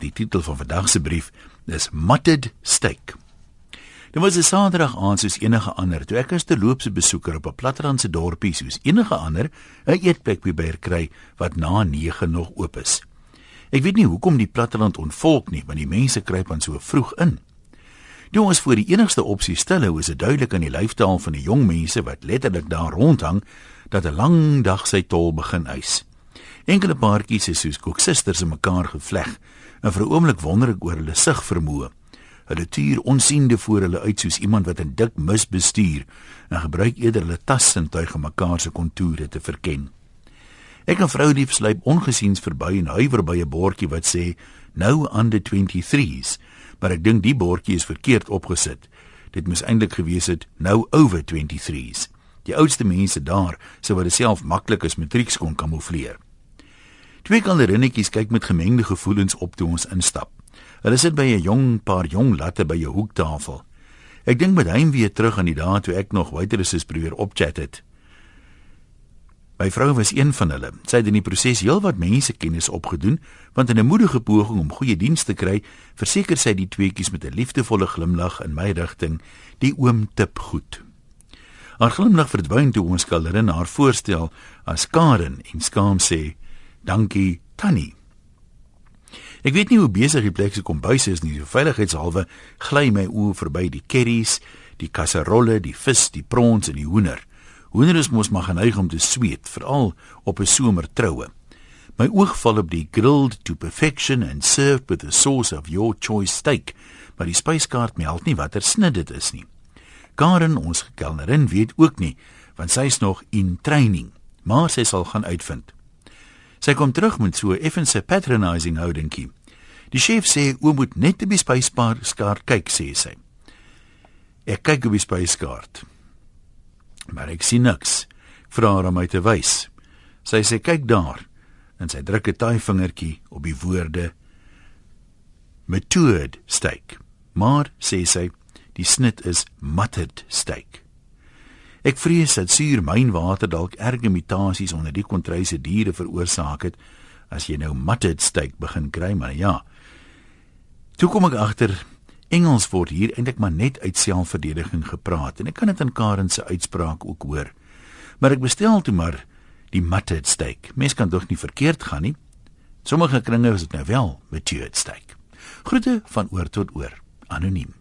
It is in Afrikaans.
Die titel van vandag se brief is Mutted Steak. Dit was 'n Saterdag aand soos enige ander, toe ek as te loopse besoeker op 'n plattelandse dorpie soos enige ander 'n eetplek probeer kry wat na 9 nog oop is. Ek weet nie hoekom die platteland onvolk nie, want die mense kruip dan so vroeg in. Toe ons voor die enigste opsie stil hou, is dit duidelik aan die lyfstaal van die jong mense wat letterlik daar rondhang dat 'n lang dag sy tol begin eis. Enkele paartjies is soos koeksusters in mekaar gevleg en vir 'n oomblik wonder ek oor hulle sig vermoë. Hulle tuur onsiende voor hulle uit soos iemand wat 'n dik mis bestuur en gebruik eerder hulle tassintuig om mekaar se kontoure te verken. Ek en vrou lief sluip ongesiens verby en huiwer by 'n bordjie wat sê nou under 23s, maar ek dink die bordjie is verkeerd opgesit. Dit moes eintlik gewees het nou over 23s. Die oudste mense daar sou wat self maklik as matrieks kon kamoufleer. Twee kalerinnetjies kyk met gemengde gevoelens op toe ons instap. Hulle sit by 'n jong paar jong latte by 'n hoektafel. Ek dink met hom weer terug aan die dae toe ek nog waiteresses probeer opchat het. My vrou was een van hulle. Sy het in die proses heelwat mense kennis opgedoen, want in 'n moedige poging om goeie diens te kry, verseker sy die tweeetjies met 'n liefdevolle glimlag in my rigting, die oom tip goed. Haar glimlag verdwyn toe ons kalerin haar voorstel as Karen en skaam sê: Dankie, Tannie. Ek weet nie hoe besig die plek se kombuis is nie. Veiligheidshalwe gly my oë verby die curries, die kasserolle, die vis, die prons en die hoender. Hoender is mos maar geneig om te sweet, veral op 'n somertroue. My oog val op die grilled to perfection and served with a sauce of your choice steak, maar die spyskaart meld nie watter snit dit is nie. Karen, ons kelnerin, weet ook nie, want sy is nog in training, maar sy sal gaan uitvind. Sy kom terug met so effense patronizing houdingkie. Die chef sê oom moet net op die spyskaart kyk, sê sy. Ek kyk op die spyskaart. Maar ek sien niks. Vra haar om my te wys. Sy sê kyk daar en sy druk 'n taai vingertjie op die woorde matured steak. Maar sê sy, die snit is mutted steak. Ek vrees dat suur mynwater dalk erge mutasies onder die kontryse diere veroorsaak het as jy nou mutted steak begin kry, maar ja. Toe kom ek agter Engels word hier eintlik maar net uit selfverdediging gepraat en ek kan dit in Karen se uitspraak ook hoor. Maar ek bestel toe maar die mutted steak. Mens kan tog nie verkeerd gaan nie. Sommige kringe is dit nou wel matured steak. Groete van oor tot oor. Anoniem.